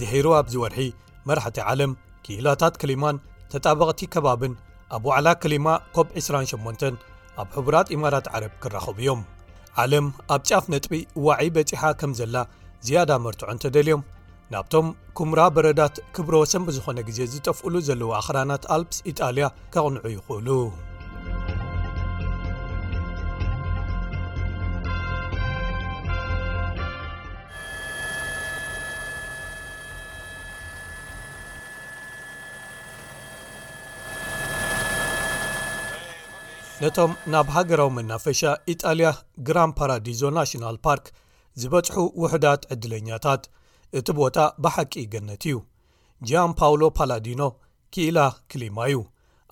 ድሒሩ ኣብዚ ወርሒ መራሕቲ ዓለም ክኢላታት ክሊማን ተጣበቕቲ ከባብን ኣብ ዋዕላ ክሊማ ኮብ 28 ኣብ ሕቡራት ኢማራት ዓረብ ክራኸቡ እዮም ዓለም ኣብ ጫፍ ነጥቢ ዋዒ በጺሓ ከም ዘላ ዝያዳ መርትዖ እንተ ደልዮም ናብቶም ኩምራ በረዳት ክብሮ ወሰን ብዝኾነ ግዜ ዝጠፍእሉ ዘለዉ ኣኽራናት ኣልፕስ ኢጣልያ ከቕንዑ ይኽእሉ ነቶም ናብ ሃገራዊ መናፈሻ ኢጣልያ ግራን ፓራዲዞ ናሽናል ፓርክ ዝበጽሑ ውሑዳት ዕድለኛታት እቲ ቦታ ብሓቂ ገነት እዩ ጂያን ፓውሎ ፓላዲኖ ክኢላ ክሊማ እዩ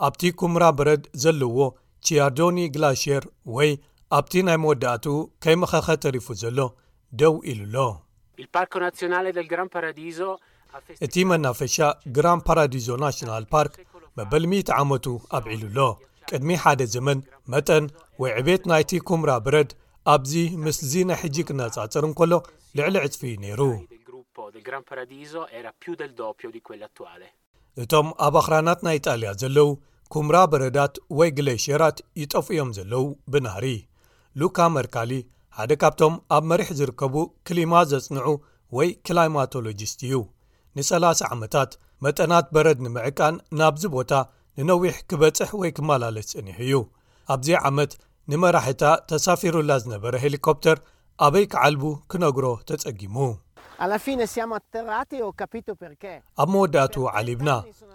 ኣብቲ ኩምራ በረድ ዘለዎ ቺያርዶኒ ግላሽር ወይ ኣብቲ ናይ መወዳእትኡ ከይመኸኸ ተሪፉ ዘሎ ደው ኢሉ ኣሎ። እቲ መናፈሻ ግራን ፓራዲዞ ናሽናል ፓርክ መበል ሚእቲ ዓመቱ ኣብዒሉ ኣሎ ቅድሚ ሓደ ዘመን መጠን ወይ ዕቤት ናይቲ ኩምራ ብረድ ኣብዚ ምስዚ ናይ ሕጂ ክነጻጽር እንከሎ ልዕሊ ዕጽፊ እዩ ነይሩ እቶም ኣብ ኣኽራናት ናይ ጣልያ ዘለዉ ኩምራ በረዳት ወይ ግለሸራት ይጠፍኡ እዮም ዘለዉ ብናህሪ ሉካ መርካሊ ሓደ ካብቶም ኣብ መሪሕ ዝርከቡ ክሊማ ዘጽንዑ ወይ ክላይማቶሎጂስት እዩ ንሰላሳ ዓመታት መጠናት በረድ ንምዕቃን ናብዚ ቦታ ንነዊሕ ክበጽሕ ወይ ክመላለስ ጸኒሑ እዩ ኣብዚ ዓመት ንመራሒታ ተሳፊሩላ ዝነበረ ሄሊኮፕተር ኣበይ ክዓልቡ ክነግሮ ተጸጊሙ ኣብ መወዳእትኡ ዓሊብና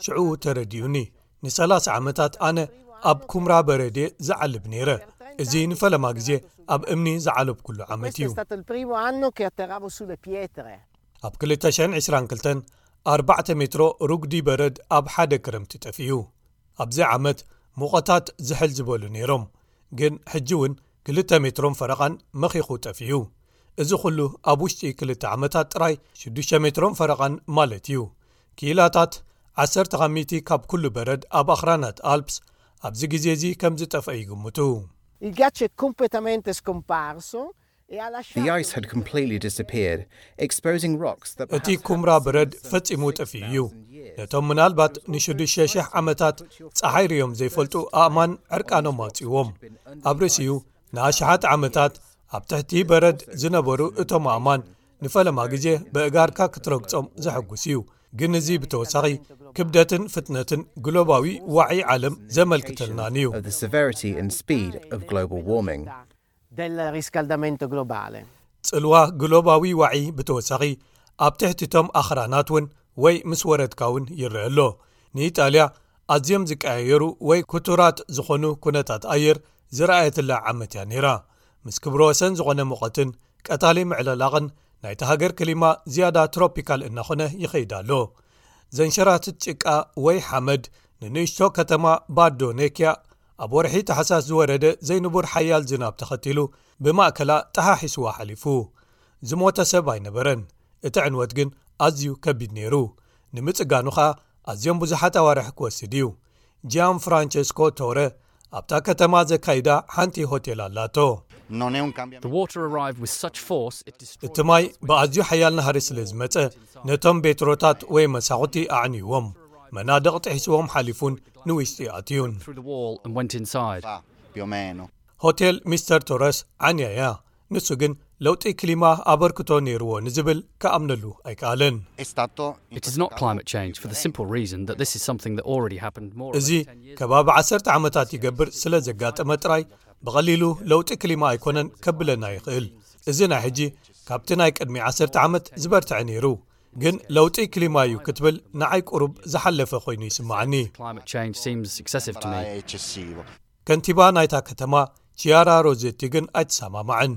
ሽዑ ተረድኡኒ ንሰላሳ ዓመታት ኣነ ኣብ ኩምራ በረድ'የ ዝዓልብ ነይረ፣ እዚ ንፈለማ ግዜ ኣብ እምኒ ዝዓለብኩሉ ዓመት እዩ። ኣብ ክልተ ሽሕን ዕስራን ክልተን፣ ኣርባዕተ ሜትሮ ርጉዲ በረድ ኣብ ሓደ ክረምቲ ጠፊኡ። ኣብዚ ዓመት ሙቐታት ዝሕል ዝበሉ ነይሮም፣ ግን ሕጂ'ውን ክልተ ሜትሮን ፈረቓን መኺኹ ጠፊኡ። እዚ ዅሉ ኣብ ውሽጢ ክልተ ዓመታት ጥራይ ሽዱሽተ ሜትሮን ፈረቓን ማለት እዩ። ክኢላታት ዓሰርተ ኻብ ሚእቲ ካብ ኩሉ በረድ ኣብ ኣኽራናት ኣልፕስ ኣብዚ ግዜ እዚ ከም ዝጠፍአ ይግምቱ። እቲ ኩምራ በረድ ፈጺሙ ጠፊኡ እዩ። ነቶም ምናልባት ንሽዱሽተ ሽሕ ዓመታት ጸሓይ ርእዮም ዘይፈልጡ ኣእማን ዕርቃኖም ኣውጺእዎም። ኣብ ርእሲኡ ንኣሽሓት ዓመታት ኣብ ትሕቲ በረድ ዝነበሩ እቶም ኣእማን ንፈለማ ግዜ በእጋርካ ክትረግጾም ዘሐጉስ እዩ ግን እዚ ብተወሳኺ ክብደትን ፍጥነትን ግሎባዊ ዋዒ ዓለም ዘመልክተልናን እዩ ጽልዋ ግሎባዊ ዋዒ ብተወሳኺ ኣብ ትሕቲቶም ኣኽራናት እውን ወይ ምስ ወረድካ እውን ይረአ ኣሎ ንኢጣልያ ኣዝዮም ዝቀያየሩ ወይ ክቱራት ዝኾኑ ኩነታት ኣየር ዝረኣየትላ ዓመት እያ ነይራ ምስ ክብረ ወሰን ዝኾነ ሙቐትን ቀታሊ ምዕለላቕን ናይታ ሃገር ክሊማ ዝያዳ ትሮፒካል እናኾነ ይኸይድ ኣሎ። ዘንሸራትት ጭቃ ወይ ሓመድ ንንእሽቶ ከተማ ባዶ ኔክያ ኣብ ወርሒ ተሓሳስ ዝወረደ ዘይንቡር ሓያል ዝናብ ተኸቲሉ ብማእከላ ጠሓሒስዋ ሓሊፉ። ዝሞተ ሰብ ኣይነበረን፣ እቲ ዕንወት ግን ኣዝዩ ከቢድ ነይሩ፣ ንምጽጋኑ ኸኣ ኣዝዮም ብዙሓት ኣዋርሕ ክወስድ እዩ። ጂያን ፍራንቸስኮ ቶረ ኣብታ ከተማ ዘካይዳ ሓንቲ ሆቴል ኣላቶ። እቲ ማይ ብኣዝዩ ሓያል ናህሪ ስለ ዝመጸ ነቶም ቤትሮታት ወይ መሳኹቲ ኣዕንይዎም፣ መናድቕ ጥሒስዎም ሓሊፉን ንውሽጢ ኣትዩን። ሆቴል ሚስተር ቶረስ ዓንያ እያ፣ ንሱ ግን ለውጢ ክሊማ ኣበርክቶ ነይርዎ ንዝብል ክኣምነሉ ኣይከኣለን። እዚ ከባቢ ዓሰርተ ዓመታት ይገብር ስለ ዘጋጠመ ጥራይ ብቐሊሉ ለውጢ ክሊማ ኣይኮነን ከብለና ይኽእል። እዚ ናይ ሕጂ ካብቲ ናይ ቅድሚ ዓሰርተ ዓመት ዝበርትዐ ነይሩ። ግን ለውጢ ክሊማ እዩ ክትብል ንዓይ ቁሩብ ዝሓለፈ ኮይኑ ይስማዓኒ። ከንቲባ ናይታ ከተማ ቺያራ ሮዜቲ ግን ኣይትሰማማዕን።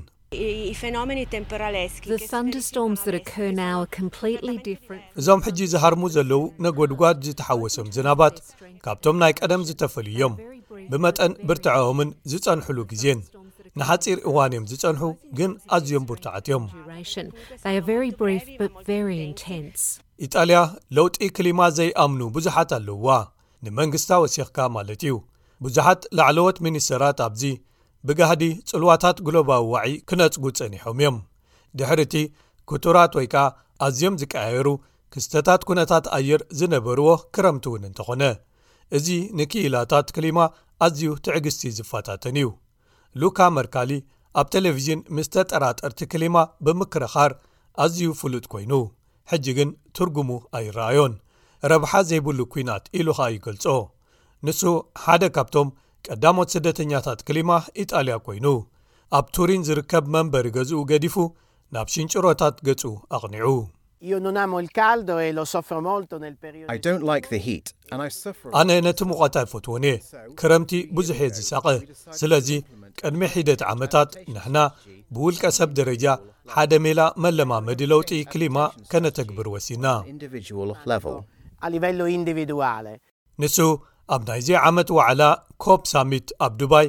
እዞም ሕጂ ዝሃርሙ ዘለዉ ነጐድጓድ ዝተሓወሶም ዝናባት ካብቶም ናይ ቀደም ዝተፈልዩ እዮም ብመጠን ብርትዐኦምን ዝጸንሕሉ ግዜን ንሓጺር እዋን እዮም ዝጸንሑ ግን ኣዝዮም ብርቱዓት እዮም ኢጣልያ ለውጢ ክሊማ ዘይኣምኑ ብዙሓት ኣለዉዋ ንመንግስታ ወሲኽካ ማለት እዩ። ብዙሓት ላዕለዎት ሚኒስተራት ኣብዚ ብጋህዲ ጽልዋታት ግሎባዊ ዋዒ ክነጽጉ ጸኒሖም እዮም። ድሕሪ እቲ ክቱራት ወይ ከኣ ኣዝዮም ዝቀያየሩ ክስተታት ኩነታት ኣየር ዝነበርዎ ክረምቲ እውን እንተኾነ። እዚ ንክኢላታት ክሊማ ኣዝዩ ትዕግስቲ ዝፈታተን እዩ። ሉካ መርካሊ ኣብ ተለቪዥን ምስ ተጠራጠርቲ ክሊማ ብምክርኻር ኣዝዩ ፍሉጥ ኰይኑ ሕጂ ግን ትርጉሙ ኣይረኣዮን ረብሓ ዘይብሉ ኲናት ኢሉ ኸኣ ይገልጾ ንሱ ሓደ ካብቶም ቀዳሞት ስደተኛታት ክሊማ ኢጣልያ ኰይኑ ኣብ ቱሪን ዝርከብ መንበሪ ገዝኡ ገዲፉ ናብ ሽንጭሮታት ገጹ ኣቕኒዑ። ኣነ ነቲ ሙቐት ኣይፈትዎን እየ፣ ክረምቲ ብዙሕ እየ ዝሳቐ። ስለዚ ቅድሚ ሒደት ዓመታት ንሕና ብውልቀ ሰብ ደረጃ ሓደ ሜላ መለማመዲ ለውጢ ክሊማ ከነተግብር ወሲንና። ንሱ ኣብ ናይዚ ዓመት ዋዕላ ኮፕ ሳሚት ኣብ ዱባይ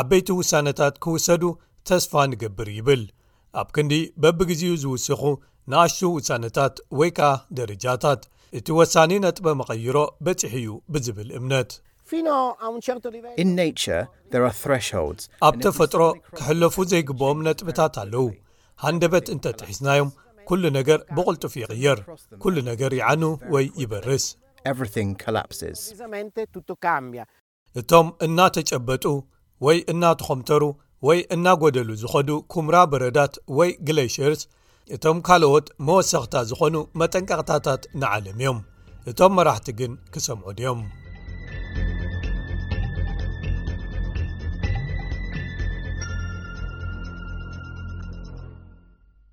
ዓበይቲ ውሳነታት ክውሰዱ ተስፋ ንገብር ይብል ኣብ ክንዲ በብግዜኡ ዝውስኹ ንኣሽቱ ውሳነታት ወይ ከኣ ደረጃታት እቲ ወሳኒ ነጥበ መቐይሮ በፂሒ እዩ ብዝብል እምነት ኣብ ተፈጥሮ ክሕለፉ ዘይግብኦም ነጥብታት ኣለዉ ሃንደበት እንተጥሒስናዮም ኩሉ ነገር ብቕልጡፍ ይቕየር ኩሉ ነገር ይዓኑ ወይ ይበርስ everything collapses. እቶም እናተጨበጡ ወይ እናተኾምተሩ ወይ እናጎደሉ ዝኸዱ ኩምራ በረዳት ወይ ግለሽየርስ እቶም ካልኦት መወሰኽታ ዝኾኑ መጠንቀቕታታት ንዓለም እዮም እቶም መራሕቲ ግን ክሰምዑ ድዮም